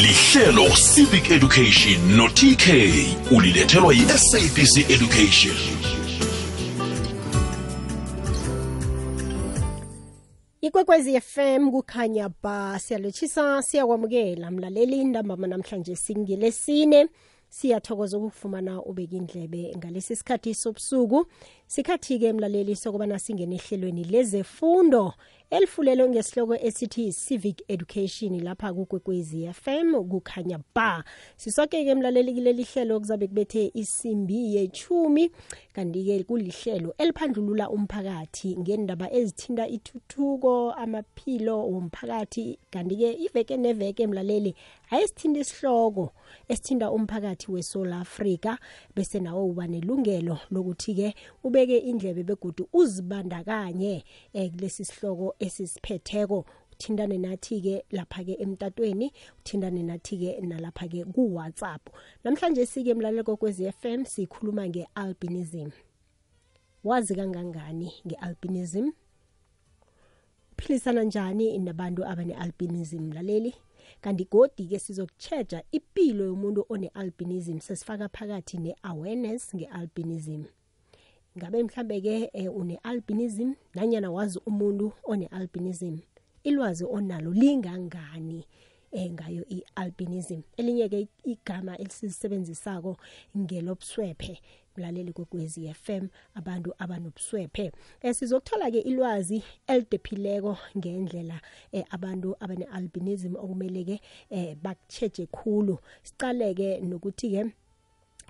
lihlelo civic education no-tk ulilethelwa yi-sabc education. Ikwekwezi fm kukhanya ba siyalotshisa siyakwamukela mlaleli ntambama namhlanje singilesine. Siyathokoza ukufumana ubeka indlebe ngalesi sikhathi sobusuku sikhathi-ke mlaleli sokubana singene ehlelweni lezefundo elifulelwe ngesihloko esithi civic education lapha kukwekwezi fm kukhanya ba. Sisoke-ke mlaleli kuleli hlelo kuzabe kubethe isimbi yechumi kanti-ke kulihlelo eliphandlulula umphakathi ngendaba ezithinta ithuthuko amaphilo womphakathi kanti-ke iveke neveke mlaleli ayisithinta isihloko esithinta umphakathi weSouth Africa bese nawo uba nelungelo lokuthi-ke ubeke indlebe begudu uzibandakanye eh, kulesi sihloko esisiphetheko uthintane nathi-ke lapha-ke emtatweni uthintane nathi-ke nalapha-ke ku-whatsapp. Namhlanje sike mlalelo kokwezi FM sikhuluma nge-albinism. Wazi kangangani nge-albinism? Uphilisana njani nabantu abane-albinism mlaleli? Kanti godi-ke sizokutsheja impilo yomuntu one-albinism sesifaka phakathi ne-awareness nge-albinism. Ngabe mhlambe-ke um une-albinism nanyana wazi umuntu one-albinism ilwazi onalo lingangani eh ngayo i-albinism? Elinye-ke igama elisisebenzisako ngelobuswephe mlaleli kwekwezi FM abantu abanobuswephe. Eh sizokuthola ke ilwazi elidephileko ngendlela eh, abantu abane-albinism okumele ke eh, bakucheje khulu. Sicaleke nokuthi ke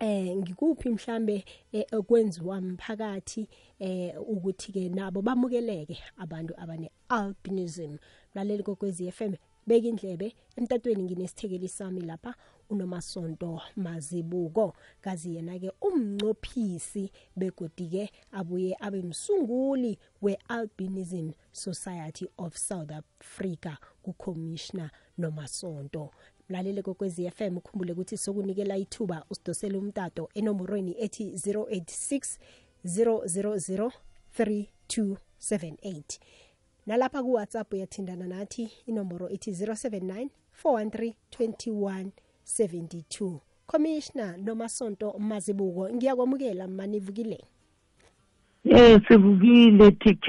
eh ngikuphi mhlambe okwenziwa umphakathi eh ukuthi ke nabo bamukeleke abantu abane albinism laleli kokwezi FM beka indlebe. Emtatweni nginesithekeli sami lapha unomasonto mazibuko. Kazi yena ke umncophisi begodi ke abuye abe msunguli we-albinism society of south africa kucommissioner nomasonto. Mlalele kokwezi FM ukhumbule ukuthi sokunikela ithuba usidosele umtato enomborweni ethi 086 000 3278 nalapha ku-whatsapp uyathindana nathi inomboro ithi 079 413 21 72 commissioner nomasonto mazibuko ngiyakwamukela manivukile Eh sivukile TK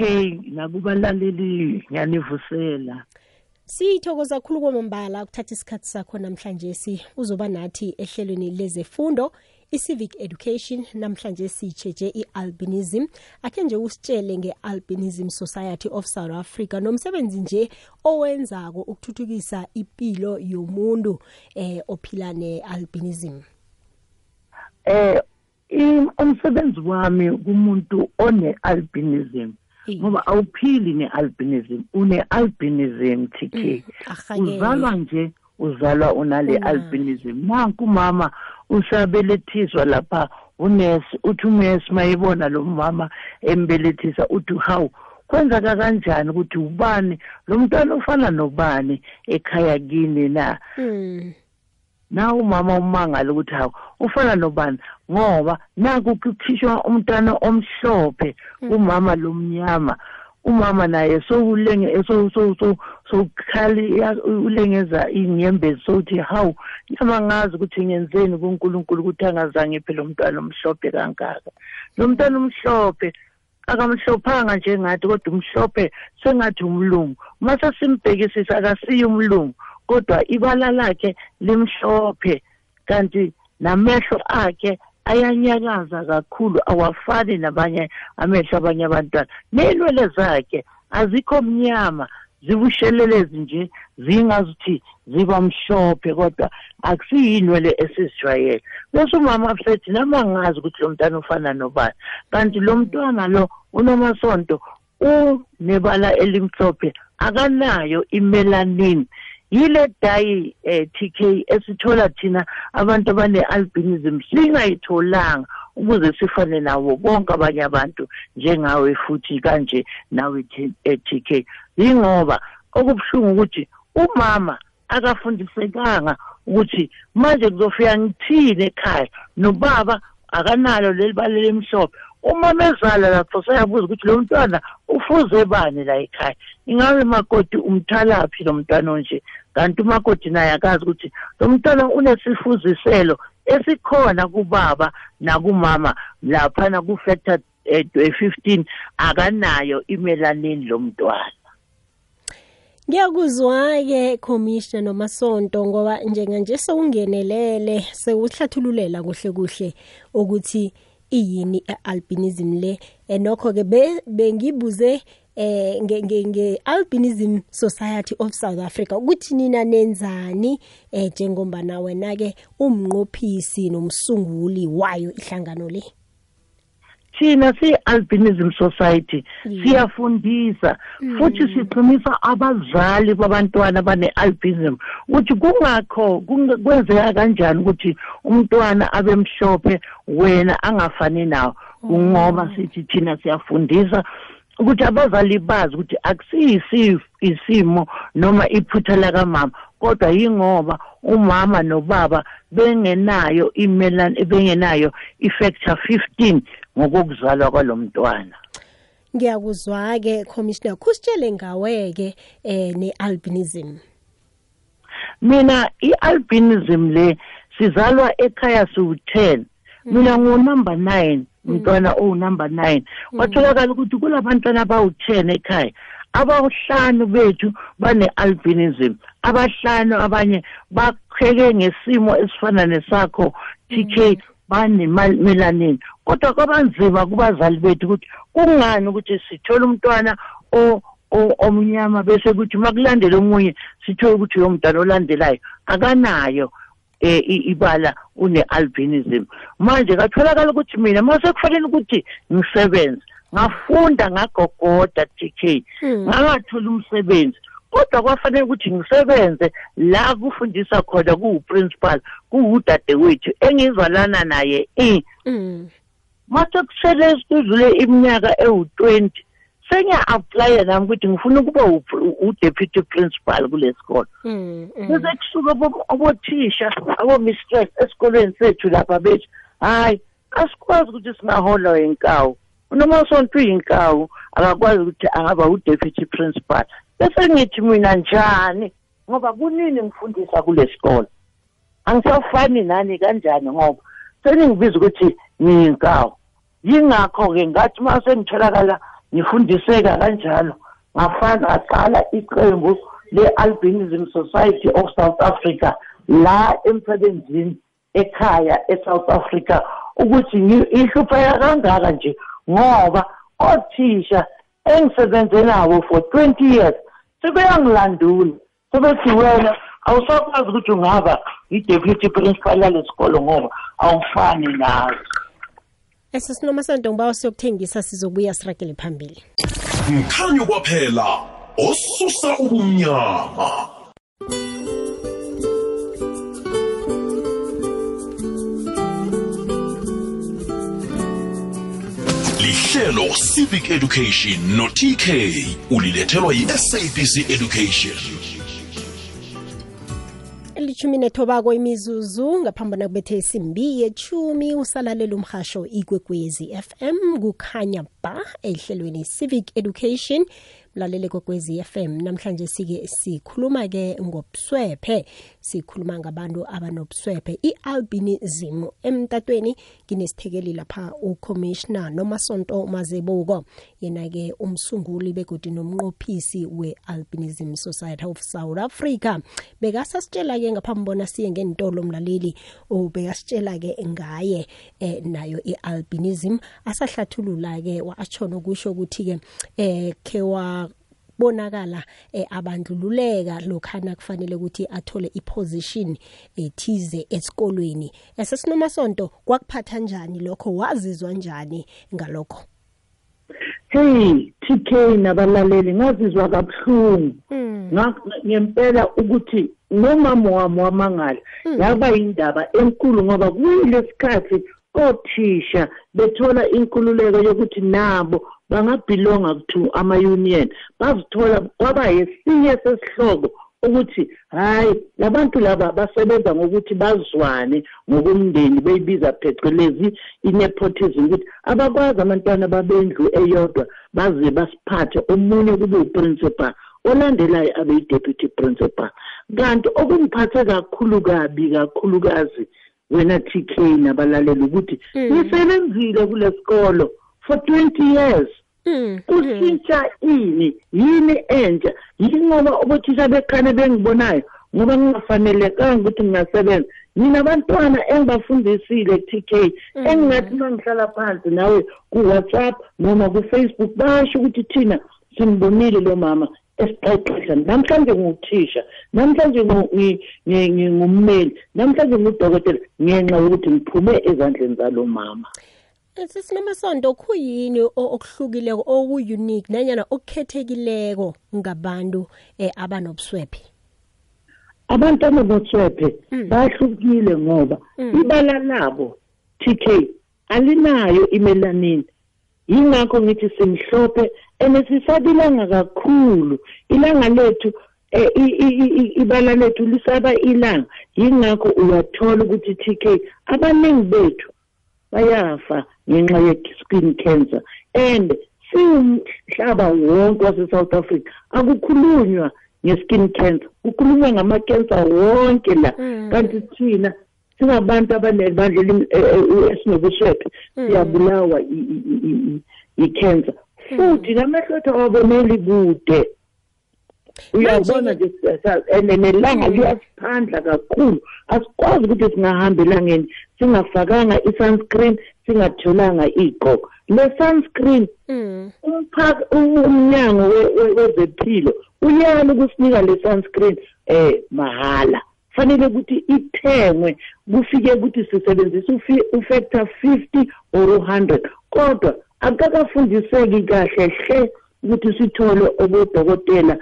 nakubalaleli ngiyanivusela Sithokoza kakhulu kwamambala ukuthatha isikhathi sakho namhlanje si uzoba nathi ehlelweni lezefundo i-civic education namhlanje sitsheje i-albinism. Akhe nje usitshele nge-albinism society of south africa nomsebenzi nje owenzako ukuthuthukisa impilo yomuntu eh ophila ne-albinism. Eh umsebenzi wami kumuntu one-albinism ngoba awuphili ne-albinism une-albinism tk uzalwa nje uzalwa unale albinism. Nanku mama usabelethiswa lapha unesi uthi unes mayibona lo mama embelethisa uthi hawu kwenzeka kanjani ukuthi ubani lo mntwana ofana nobani ekhaya kini na na umama umangala ukuthi hawu ufana nobani? Ngoba naku kukhishwa umntwana omhlophe umama lomnyama. Umama naye sowulenge sowukhali ulengeza inyembezi sokuthi hawu nyama ngazi ukuthi ngenzeni kuNkulunkulu ukuthi angazange phela umntwana omhlophe kangaka. Lo mntwana omhlophe akamhlophanga njengathi kodwa umhlophe sengathi umlungu. Mase simbhekisisa akasiyi umlungu. Kodwa ibala lakhe limhlophe kanti namehlo akhe ayanyakaza kakhulu awafani nabanye amehlo abanye abantwana. Ney'nwele zakhe azikho mnyama zibushelelezi nje zingazuthi ziba mhlophe kodwa akusiyinwele esizijwayele. Bese umama asethi nama ngazi ukuthi lo mntwana ufana nobani kanti lo mntwana lo unomasonto unebala elimhlophe akanayo imelanin. Yile dayi eh TK esithola thina abantu abane-albinism singayitholanga ukuze sifane nawo bonke abanye abantu njengawe futhi kanje nawe TK yingoba okubuhlungu ukuthi umama akafundisekanga ukuthi manje kuzofika ngithini ekhaya nobaba akanalo leli bale lemhlophe uma mezala lapho sayabuza ukuthi lo mntwana ufuze bani la ekhaya? Ingabe makoti umthalaphi lo mntwana onje? Kanti umakoti naye akazi ukuthi lo mntwana unesifuziselo esikhona kubaba nakumama laphana ku-factor eh, 15 akanayo imelanin lo mntwana. Ngiyakuzwa-ke Commissioner noMasonto ngoba njenganje sewungenelele sewuhlathululela kuhle kuhle ukuthi iyini albinism le? Enokho ke bengibuze eh nge nge albinism society of South Africa ukuthi nina nenzani eh njengoba wena ke umnqophisi nomsunguli wayo ihlangano le? Thina siyi-albinism society siyafundisa futhi siqinisa abazali babantwana bane-albinism. Ukuthi kungakho kwenzeka kanjani ukuthi umntwana abe mhlophe wena angafani nawo? Ngoba sithi thina siyafundisa ukuthi abazali bazi ukuthi akusiyi isimo noma iphutha lakamama. Kodwa yingoba umama nobaba bengenayo imelani bengenayo ifactor 15 ngokuzalwa kwalomntwana ngiyakuzwa ke commissioner kusitshele ngawe ke eh nealbinism. Mina ialbinism le sizalwa ekhaya siwu10 mina ngo number 9 umntwana o number 9 kwatholakala ukuthi kulabantwana abawu10 ekhaya. Abawuhlanu bethu bane-albinism abahlanu abanye bakheke ngesimo esifana nesakho TK banemelanin kodwa kwabanzima kubazali bethu ukuthi kungani ukuthi sithola umntwana omnyama bese kuthi makulandela omunye sithole ukuthi uyo mntwana olandelayo. Akanayo eh ibala une-albinism. Manje katholakala ukuthi mina mase kufanele ukuthi ngisebenze. Ngafunda ngagogoda TK ngangathola umsebenzi kodwa kwafanele ukuthi ngisebenze la kufundisa khona kuwu-principal kuwudadewethu engizwalana naye i mase kusele kudlule iminyaka ewu-twenty sengiya-aplya nami ukuthi ngifuna ukuba u-deputy principal kule sikolo bese kusuka abothisha abo-mistress esikolweni sethu lapha bethu hhayi asikwazi ukuthi singaholwa inkawu unomasonto uyinkawu akakwazi ukuthi angaba u-deputy principal. Bese ngithi mina njani? Ngoba kunini ngifundisa kule sikolo angisafani nani kanjani? Ngoba seningibiza ukuthi ngiyinkawu. Yingakho-ke ngathi uma sengitholakala ngifundiseka kanjalo ngafana ngaqala iqembu le-albinism society of south africa la emsebenzini ekhaya e-south africa ukuthi ihlupheka kangaka nje ngoba othisha engisebenze nabo for 20 years sebeyangilandula sebethi wena awusakwazi ukuthi ungaba i-deputy principal yalesikolo ngoba awufani nazo esesinomasonto ngiba siyokuthengisa sizobuya siragele phambili. Mkhanyo kwaphela osusa ubumnyama. Lihlelo civic education no-tk ulilethelwa yi-sabc education. Elithumi nethobako imizuzu ngaphambi kubethe isimbi yechumi usalalela umhasho ikwekwezi fm kukhanya ba ehlelweni civic education mlalele kwekwezi FM namhlanje sike sikhuluma ke ngobuswephe. Sikhuluma ngabantu abanobuswephe. Ialbinism emtatweni kinesithekeli lapha ucommissioner nomasonto mazeboko yena ke umsunguli begodi nomnqophisi we-albinism society of south africa. Bekasasitshela ke ngaphambi bona siye ngentolo mlaleli ubekasitshela ke ngaye eh, nayo i-albinism. Asahlathulula ke watshona kusho ukuthi ke eh kewa bonakala eh, abandlululeka lokhana kufanele ukuthi athole iposition ethize esikolweni. Esesinomasonto kwakuphatha njani lokho? Wazizwa njani ngalokho? Hey TK nabalaleli ngazizwa kabuhlungu. Ngempela ukuthi nomama wami wamangala yaba indaba enkulu ngoba kuyilesikhathi othisha bethola inkululeko yokuthi nabo bangabhilonga to ama-union. Bazithola kwaba yesinye sesihloko ukuthi hayi labantu laba basebenza ngokuthi bazwane ngokumndeni beyibiza phecelezi i-nepotism ukuthi abakwazi abantwana babendlu eyodwa baze basiphathe omunye kube uprincipal olandelayo abe yi-deputy principal kanti okungiphathe kakhulu kabi kakhulukazi wena TK nabalaleli ukuthi Mm. ngisebenzile kule sikolo for 20 years. Kushintsha ini yini entsha yingoba obothisha bekhane bengibonayo? Ngoba ngingafanelekanga ukuthi ngingasebenza. Mina abantwana engibafundisile TK Mm. engingathi uma ngihlala phansi nawe ku-WhatsApp noma ku-Facebook basho ukuthi thina simbonile lo mama esiqeqesha namhlanje nguthisha namhlanje ngu- ngi- ngi- ngingummeli namhlanje ngudokotela ngenxa yokuthi ngiphume ezandleni zalo mama sesinemasonto khuyini o- okuhlukileko oku-unique nanyana okukhethekileko ngabantu um abanobuswephe abantu abanothwephe Mm. bahlukile ngoba Mm. ibala labo TK alinayo imelanin yingakho ngithi simhlophe enesisabilanga kakhulu ilanga lethu eh, ibala lethu lisaba ilanga yingakho uyathola ukuthi TK abaningi bethu bayafa ngenxa ye-skin cancer and siwumhlaba wonke wase-south africa akukhulunywa nge-skin cancer kukhulunywa ngama-cancer wonke la Mm. kanti thina singabantu abanebandla esinobuswephe Mm. siyabulawa i- i- i- i- i-cancer futhi namehlo ethu awaboneli kude uyabona nje and nelanga liyasiphandla kakhulu. Asikwazi ukuthi singahamba elangeni singafakanga i-sunscreen singatholanga iy'gqoko le sunscreen Mm. umphaka umnyango we- we- wezempilo uyala ukusinika le sunscreen eh mahala. Fanele ukuthi ithengwe kufike ukuthi sisebenzisa ufi- ufactor 50 or 100 kodwa akakafundiseki kahle hle ukuthi sithole obodokotela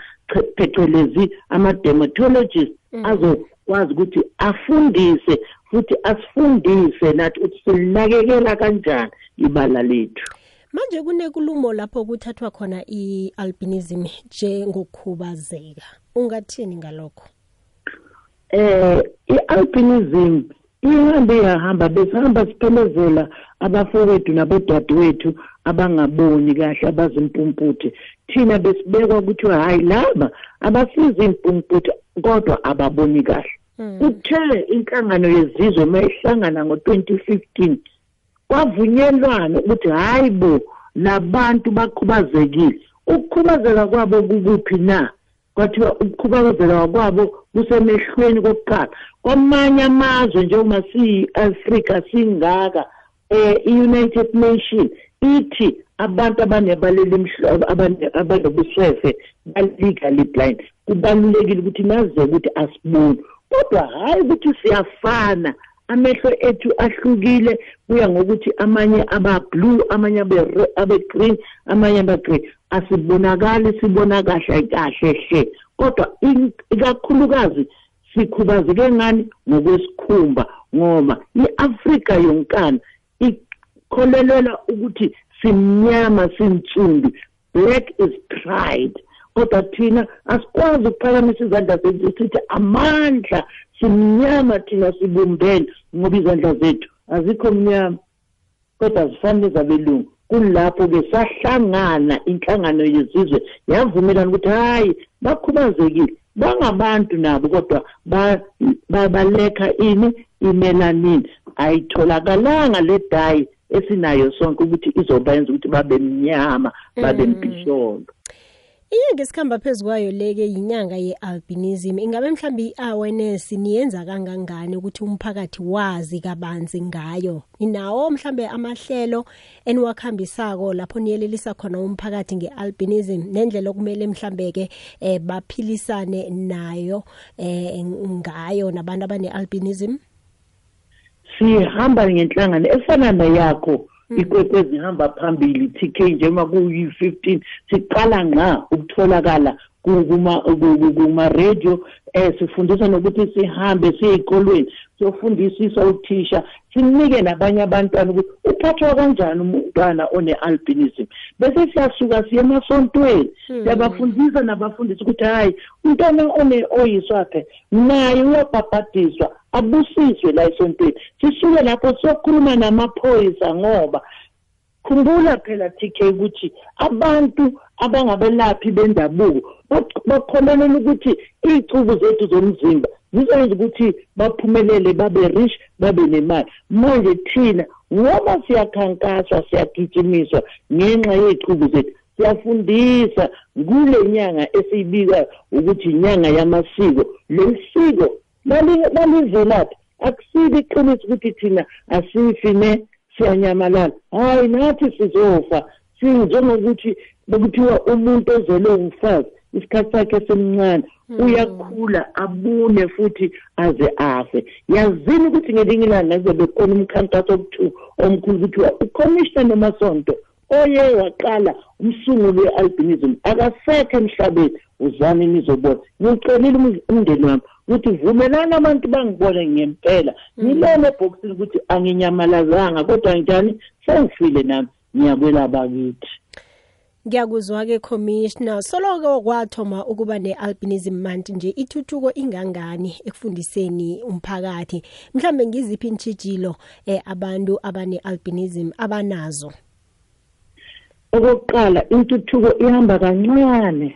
phecelezi ama-dermatologist Mm. azokwazi ukuthi afundise futhi asifundise nathi ukuthi silinakekela kanjani ibala lethu. Manje kunekulumo lapho kuthathwa khona i-albinism njengokukhubazeka. Ungathini ngalokho? Eh i-albinism ihambe yahamba besihamba siphelezela abafowethu nabodadewethu abangaboni kahle abazimpumputhe. Thina besibekwa ukuthi hayi laba abasiza impumputhe kodwa ababoni kahle. Mm. kuthe inhlangano yezizwe mayihlangana ngo-2015 kwavunyelwana ukuthi hayi bo labantu bakhubazekile. Ukukhubazeka kwabo kukuphi na? Kwathiwa ukukhubazeka kwabo kusemehlweni kokuqala. Kwamanye amazwe njengoba siyi-afrika singaka eh i-united nation ithi abantu abanebaleli abanobuswefe ba-legally blind. Kubalulekile ukuthi naze ukuthi asiboni. Kodwa hhayi ukuthi siyafana. Amehlo ethu ahlukile kuya ngokuthi amanye aba-blue amanye abe- abe-green amanye abe-grey asibonakali sibona kahle kahle hle. Kodwa ikakhulukazi sikhubazeke ngani ngokwesikhumba ngoba i-afrika yonkana ikholelelwa ukuthi simnyama sinsundu black is pride. Kodwa thina asikwazi ukuphakamisa izandla zethu sithi amandla simnyama thina sibumbene ngoba izandla zethu. Azikho mnyama kodwa zifane zabelungu kulapho-ke sahlangana inhlangano yezizwe yavumelana ukuthi hhayi bakhubazekile bangabantu nabo kodwa ba- ba- ini imelanin ayitholakalanga le dayi esinayo sonke ukuthi izobenza ukuthi babe mnyama babe Mm. mpisholo inyanga esikhamba phezu kwayo leke yinyanga ye-albinism. Ingabe mhlawumbe i-awareness niyenza kangangani ukuthi umphakathi wazi kabanzi ngayo? Ninawo mhlawumbe amahlelo eniwakhambisako lapho niyelelisa khona umphakathi nge-albinism nendlela okumele mhlawumbe-ke um baphilisane nayo um ngayo nabantu abane-albinism? Sihamba ngenhlangano efana neyakho. Ikwekwezi ihamba phambili TK njengoba kuyi-15 siqala ngqa ukutholakala ku- kuma- ku- ku- kuma-radio um sifundisa nokuthi sihambe siye ey'kolweni siyofundisisa uthisha sinike nabanye abantwana ukuthi uphathwa kanjani umntwana one-albinism. Bese siyasuka siye emasontweni Hmm. siyabafundisa nabafundisi ukuthi hhayi umntwana one- oyiswaphe naye uyabhabhadiswa abusiswe la esontweni sisuke lapho siyokhuluma namaphoyisa ngoba khumbula phela TK ukuthi abantu abangabelaphi bendabuko bakholelela ukuthi izicubu zethu zomzimba zizoyenza ukuthi baphumelele babe rich babe nemali. Manje thina ngoba siyakhankaswa siyagijimiswa ngenxa yezicubu zethu siyafundisa kule nyanga esiyibika ukuthi inyanga yamasiko lesiko lalivelaphi akusile iqiniso ukuthi thina asifi ne siyanyamalala. Hayi nathi sizofa. Sinjengokuthi bekuthiwa umuntu ozelwe umfazi isikhathi sakhe semncane uyakhula abune futhi aze afe. Yazini ukuthi ngelinye ilanga kuzobe khona umkhankaso oku-two omkhulu kuthiwa ucommissioner nomasonto oye waqala umsunguli we-albinism akasekho emhlabeni. Uzani nizobona. Ngiwucelile umndeni wami ukuthi vumelani abantu bangibone ngempela. Ngilele ebhokisini ukuthi anginyamalazanga kodwa njani? Sengifile nami. Ngiyakwela bakithi. Ngiyakuzwa-ke commissioner. Soloko kwathoma ukuba ne-albinism month nje ithuthuko ingangani ekufundiseni umphakathi? Mhlambe ngiziphi intshijilo eh, abantu abane-albinism abanazo? Okokuqala intuthuko ihamba kancane.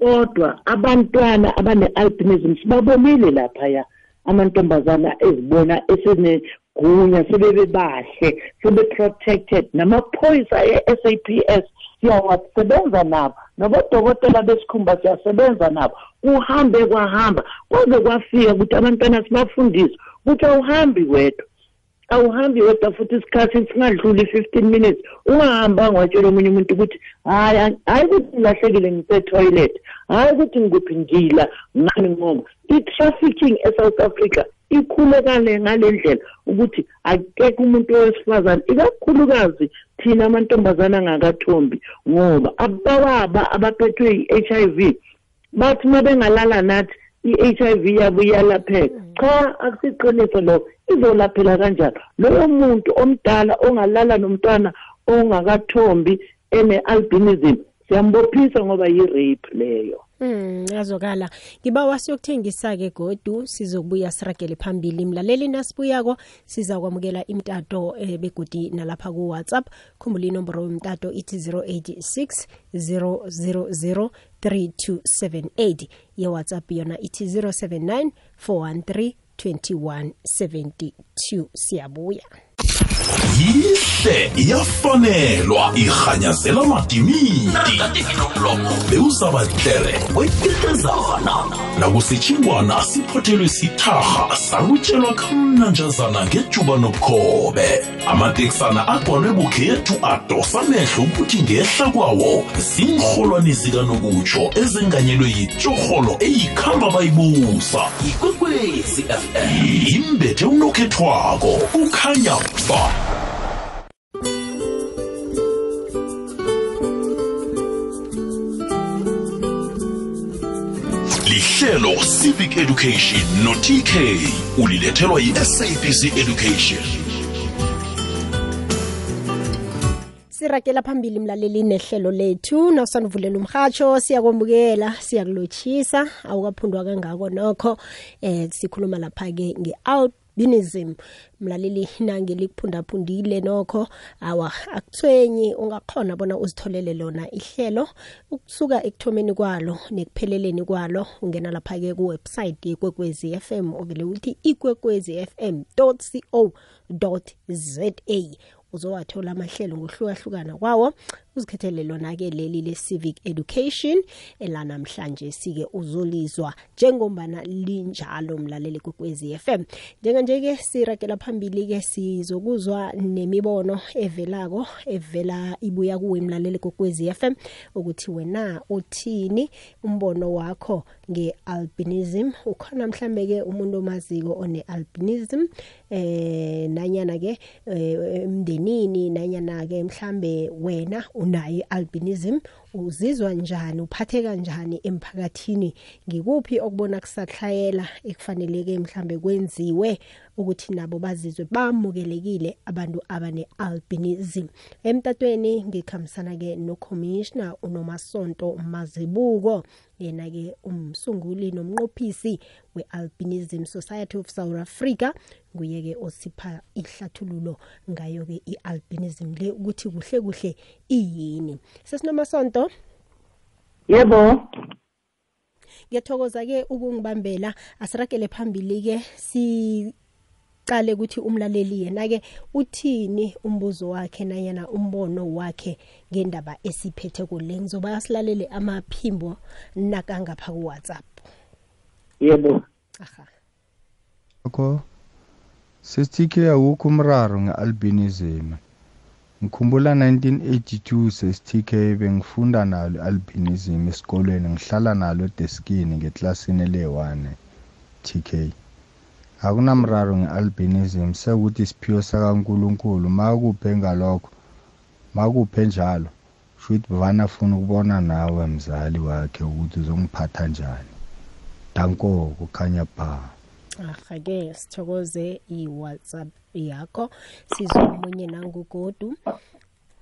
Kodwa abantwana abane-albinism sibabonile laphaya. Amantombazana ezibona esenegunya sebebebahle sebe-protected. Namaphoyisa e-SAPS siyawasebenza nabo. Nabodokotela besikhumba siyasebenza nabo. Kuhambe kwahamba kwaze kwafika ukuthi abantwana sibafundise ukuthi awuhambi wedwa awuhambi wedwa futhi isikhathi singadluli i-fifteen minutes. Ungahambanga watshela omunye umuntu ukuthi hayi hhayi ukuthi ngilahlekile ngise-toilet. Hhayi ukuthi ngikuphi ngila ngani ngoba i-trafficking e-south africa ikhulekale ngale ndlela ukuthi akekho umuntu wesifazane ikakhulukazi thina amantombazane angakathombi ngoba abababa abaphethwe i-h i v bathi uma bengalala nathi i-HIV yabo iyalapheka. Cha akusiqiniso lo izolaphela kanjani? Loyo muntu omdala ongalala nomntwana ongakathombi ene-albinism siyambophisa ngoba yi-rape leyo. Mm yazokala ngibawa siyokuthengisa ke godu sizokubuya siragele phambili. Mlaleli nasibuyako siza kwamukela imtato eh, begodi nalapha ku WhatsApp khumbula inomboro yomtato ithi 086 000 3278 ye WhatsApp yona ithi 079 413 2172 siyabuya. Yihle iyafanelwa irhanyazela madimidi. Bewuzabahlere wetetezana nakusitshingwana siphothelwe sitharha salutshelwa kamnanjazana ngejuba nobukhobe. Amateksana agcwalwe bukhethu adosa amehlo ukuthi ngehla kwawo. Ziinrholwani zikanokutsho ezenganyelwe yitshorholo eyikhamba bayibusa. Ikwekwezi fm imbethe unokhethwako ukhanya ba. Lihlelo civic education no-tk ulilethelwa yi-sabc education. Sirakela phambili mlaleli nehlelo lethu nawusanduvulela umhatsho siyakwamukela siyakulotshisa awukaphundwa kangako nokho eh sikhuluma lapha-ke nge-albinism mlaleli nange likuphundaphundile nokho awa akuthwenyi ungakhona bona uzitholele lona ihlelo. Ukusuka ekuthomeni kwalo nekupheleleni kwalo ungena lapha-ke kuwebsite yekwekwezi fm uvele uthi ikwekwezi fm co za uzowathola amahlelo ngohlukahlukana kwawo. Uzikhethele lona-ke leli le-civic education elanamhlanje sike uzolizwa njengombana linjalo mlaleli kwekwezi FM njenganje-ke sirakela phambili-ke sizokuzwa nemibono evelako evela ibuya kuwe mlaleli kwekwezi FM ukuthi wena uthini umbono wakho nge-albinism? Ukhona mhlambe-ke umuntu omaziko one-albinism eh nanyana-ke emndenini nanyana-ke mhlambe wena unayo i-albinism uzizwa njani uphatheka njani emphakathini? Ngikuphi okubona kusathlayela ekufaneleke mhlambe kwenziwe ukuthi nabo bazizwe bamukelekile abantu abane albinism emtatweni ngikhambisana ke no commissioner unomasonto mazibuko yena ke umsunguli nomnqophisi we-albinism society of south africa nguye ke osipha ihlathululo ngayo ke i-albinism le ukuthi kuhle kuhle iyini. Sesinomasonto yebo. Ngiyathokoza ke ukungibambela. Asiragele phambili ke si qale ukuthi umlaleli yena ke uthini umbuzo wakhe nayena umbono wakhe ngendaba esiphethe kule. Ngizoba silalele amaphimbo nakangapha ku WhatsApp yebo. Aha. Akho sesithike awukho umraro ngealbinism ngikhumbula 1982 sesithike bengifunda nalo albinism esikolweni. Ngihlala nalo edeskini ngeklasini le-1 TK akunamraro nge-albinism sekuthi isiphiwo sakankulunkulu makuphe ngalokho makuphe njalo shuthi bavana afuna ukubona nawe mzali wakhe ukuthi uzongiphatha njani. Danko kukhanya ba aha-ke sithokoze i-whatsapp yakho. Sizwe omunye nangugodu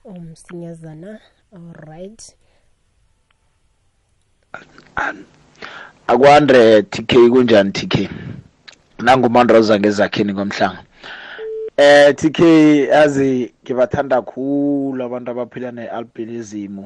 umsinyazana alright. Akwandre TK kunjani TK nangumandraza ngezakhini komhlanga eh TK azi ngibathanda kakhulu abantu abaphila nealbinism.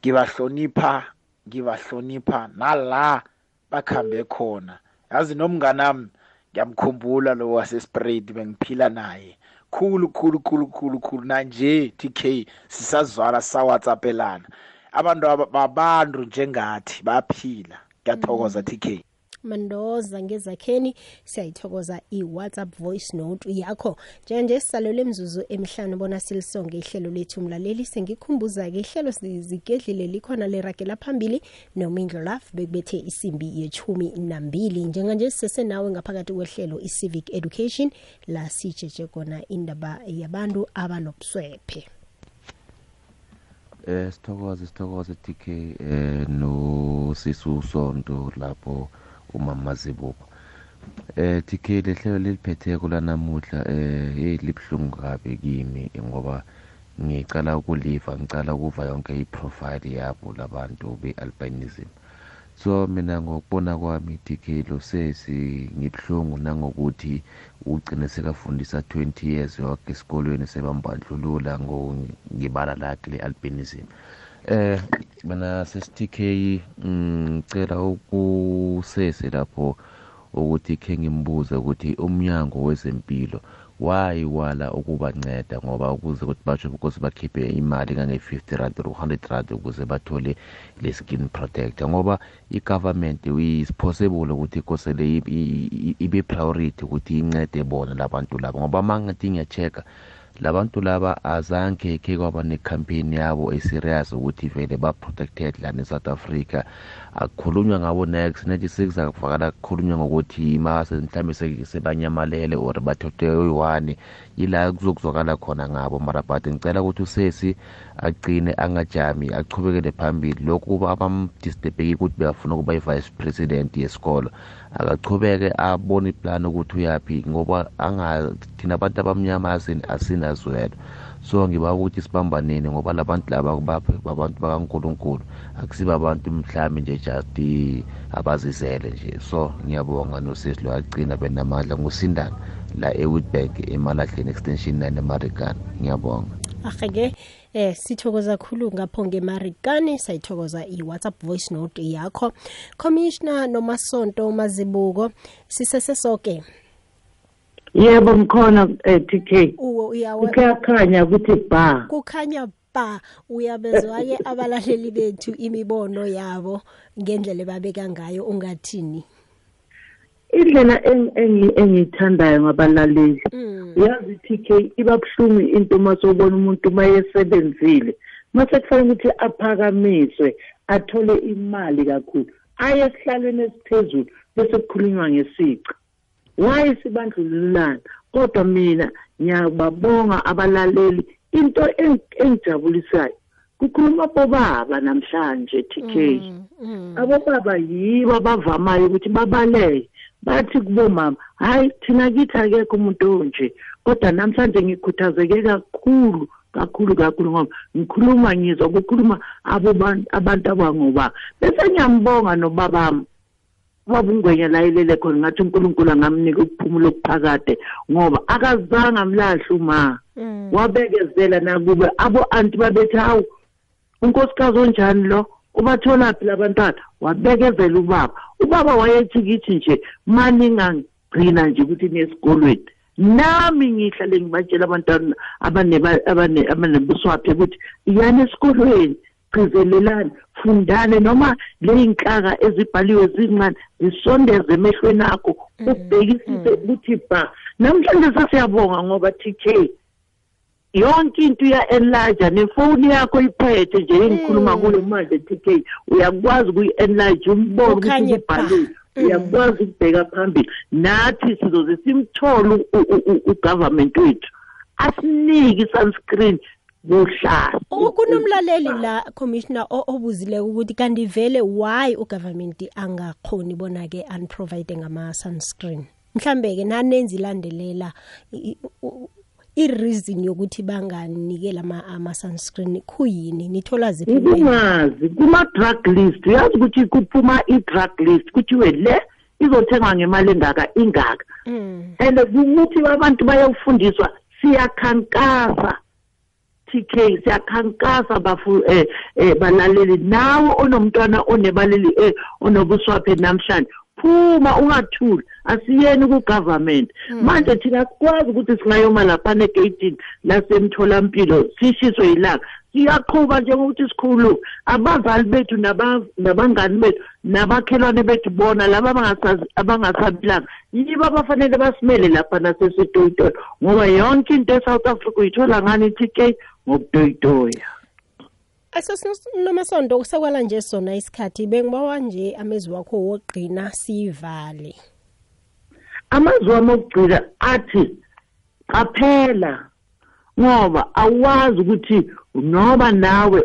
Ngibahlonipha ngibahlonipha nala bakhambe khona. Yazi nomnganami ngiyamkhumbula lo wasespread bengiphila naye. Khulu khulu khulu khulu khulu. Nanje TK sisazwala sawhatsapelana abantu babantu njengathi baphila. Ngiyathokoza TK mandoza ngezakheni siyayithokoza i-whatsapp voice note yakho. Njenganje sisalelwe emzuzu emihlanu bona silisonge ihlelo lethu umlaleli sengikhumbuza-ke ihlelo zigedlile likhona leragela phambili nomindlo laf bekubethe isimbi yechumi nambili. Njenganje sisesenawe ngaphakathi kwehlelo i-civic education la sijeje kona indaba yabantu abanobuswephe. Eh sithokoze sithokoze TK eh no sisu sonto lapho umama zibuko eh TK lehlelo leliphetheko lanamuhla eh hey libhlungu kabi kimi ngoba ngicala ukuliva ngicala ukuva yonke iprofile yabo labantu bealbinism. So mina ngokubona kwami TK lo sesi ngibhlungu nangokuthi ugcine sekafundisa 20 years yonke esikolweni sebambandlulula ngibala lakhe le-albinism. Eh mina sesi-TK ngicela ukusese lapho ukuthi khe ngimbuze ukuthi umnyango wezempilo why wala ukubanceda ngoba ukuze ukuthi basho ukuthi bakhiphe imali kange-50 rand or 100 rand ukuze bathole le skin protector ngoba i-government is possible ukuthi kosele ibe priority ukuthi incede bona labantu laba ngoba mangathi ngiya-check-a labantu laba azange ke kwaba ne-campaign yabo eserious ukuthi vele ba-protected lana e-south africa. Akukhulunywa ngabo next nethi sekuzakuvakala kukhulunywa ngokuthi mase mhlawumbe sebanyamalele or bathethe oyi-one yila kuzokuzwakala khona ngabo. Mara but ngicela ukuthi usesi agcine angajami achubekele phambili. Lokhu kuba abamdisturbeki ukuthi beyafuna ukuba i-vice president yesikolo. Akachubeke abone iplan ukuthi uyaphi ngoba thina abantu abamnyama asinazwelo so ngiba ukuthi sibambaneni ngoba labantu laba babantu bakankulunkulu. Akusiba abantu mhlawumbe nje just abazizele nje. So ngiyabonga nosisi lo agcina benamandla ngusindana la ewoodberg emalahleni extension 9 emarikana ngiyabonga. Aheke eh sithokoza khulu ngapho ngemarikani sayithokoza i-whatsapp voice note yakho. Commissioner nomasonto mazibuko sisesesoke yebo ngikhona eh, TK kuyakhanya ukuthi ba. Kukhanya ba. Uyabezwa-ke abalaleli bethu imibono yabo ngendlela ebabeka ngayo ungathini indlela engiyithandayo ngabalaleli. Uyazi TK iba buhlungu into masubona umuntu mayesebenzile. Mase kufanele ukuthi aphakamiswe athole imali kakhulu aye esihlalweni esiphezulu bese kukhulunywa ngesici. Why sibandlululana? Kodwa mina ngiyababonga abalaleli into engijabulisayo kukhuluma bobaba namhlanje TK abobaba yibo abavamayo ukuthi babaleke bathi kubomama hayi thina kithi akekho umuntu onje kodwa namhlanje ngikhuthazeke kakhulu kakhulu kakhulu ngoba ngikhuluma ngizwa kukhuluma abantu abangoba bese ngiyambonga nobabami ubaba ungwenya la ilele khona ngathi unkulunkulu angamnika ukuphumula okuphakade ngoba akazange amlahle uma mm. wabekezela nakube abo anti babethi hawu unkosikazi onjani lo ubathola phi labantwana wabekezela ubaba. Ubaba wayethi kithi nje maningagcina nje ukuthi nesikolweni nami ngihlale ngibatshela abantwana abanebuswaphi ukuthi yani esikolweni gcizelelani fundane noma ley'nhlaka ezibhaliwe zincane zisondeze emehlweni akho mm, ubhekisise mm. ukuthi ba. Namhlanje sasiyabonga ngoba TK yonke into iya-enlarge nefoni yakho iphethe nje engikhuluma mm. kulo manje TK uyakwazi ukuyi-enlarge umbone ukuthi kubhaliwe uyakwazi ukubheka phambili. Nathi sizoze simthole ugovernment wethu. Asiniki i-sunscreen buhlaza kunomlaleli la commissioner obuzile ukuthi kanti vele why ugovernment angakhoni bona ke unprovide ngama sunscreen mhlambe ke nanenzi landelela i-reason yokuthi banganikela ama ama sunscreen kuyini nithola ziphi ungazi kuma drug list uyazi ukuthi kuphuma i-drug list kuthiwe le izothengwa ngemali engaka ingaka. Mm. and ukuthi abantu bayofundiswa siyakhankasa TK siyakhankasa bafu eh, eh balaleli. Nawe onomntwana onebaleli eh onobuswaphe namhlanje phuma ungathuli asiyeni ku-government. Hmm. manje thina sikwazi ukuthi singayoma laphana egeyitini lasemtholampilo sishiswe yilanga. Siyaqhuba njengokuthi sikhulu. Abazali bethu nabangani bethu nabakhelwane bethu bona laba abangasabilanga yibo abafanele basimele lapha nasesitoyitoyi. Ngoba yonke into e-south africa uyithola ngani i-tk ngokutoyitoya asesinomasonto kusekwala nje sona isikhathi bengibawa nje amezwi wakho wogqina siyivale amazwi wami okugcina athi qaphela ngoba awazi ukuthi noba nawe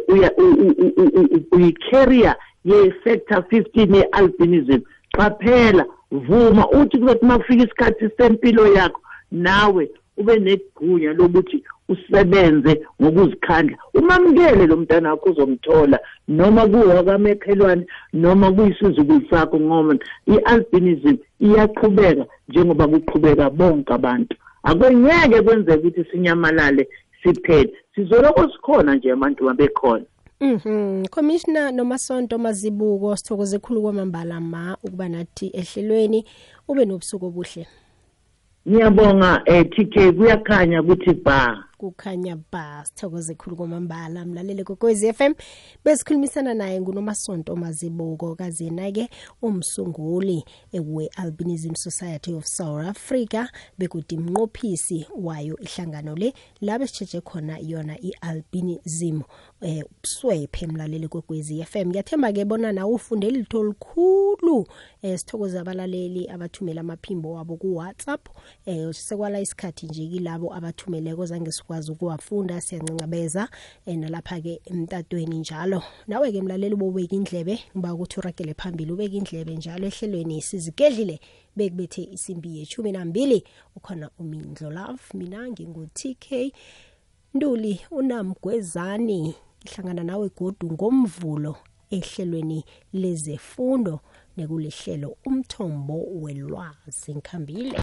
uyi-carrier ye-sector 15 ye-albinism qaphela vuma uthi kuzothi uma kufika isikhathi sempilo yakho nawe ube negunya lokuthi usebenze ngokuzikhandla. Umamukele lo mntana wakho uzomthola noma kuwakamekhelwane noma kuyisizukulu sakho ngoba i-albinism iyaqhubeka njengoba kuqhubeka bonke abantu. Akwengeke kwenzeke ukuthi sinyamalale siphele. Sizoloko sikhona nje abantu babekhona Mhm. Commissioner nomasonto mazibuko sithokoze ekhulu kwamambala ma ukuba nathi ehlelweni ube nobusuku obuhle. Ngiyabonga eh TK kuyakhanya ukuthi ba. Kukhanya ba sithokoze khulu kwamambala. Mlalele kokwezi FM besikhulumisana naye ngunomasonto mazibuko kazena ke umsunguli we Albinism Society of South Africa bekuthi imnqophisi wayo ihlangano le labe sicheje khona yona ialbinism. Eh ubuswephe mlaleli kokwezi FM ngiyathemba ke bona na ufunde litho likhulu eh sithokoza abalaleli abathumela amaphimbo wabo ku WhatsApp eh sekwala isikhathi nje kilabo abathumeleko zange sikwazi ukuwafunda siyancancabeza nalapha ke emtatweni njalo. Nawe ke mlaleli bobeka indlebe ngiba ukuthi uragele phambili ubeka indlebe njalo ehlelweni sizigedlile bekubethe isimbi yeshumi nambili. Ukhona umindlo love mina ngingu TK Nduli unamgwezani. Ihlangana nawe godu ngomvulo ehlelweni lezefundo nekulihlelo umthombo welwazi. Ngikhambile.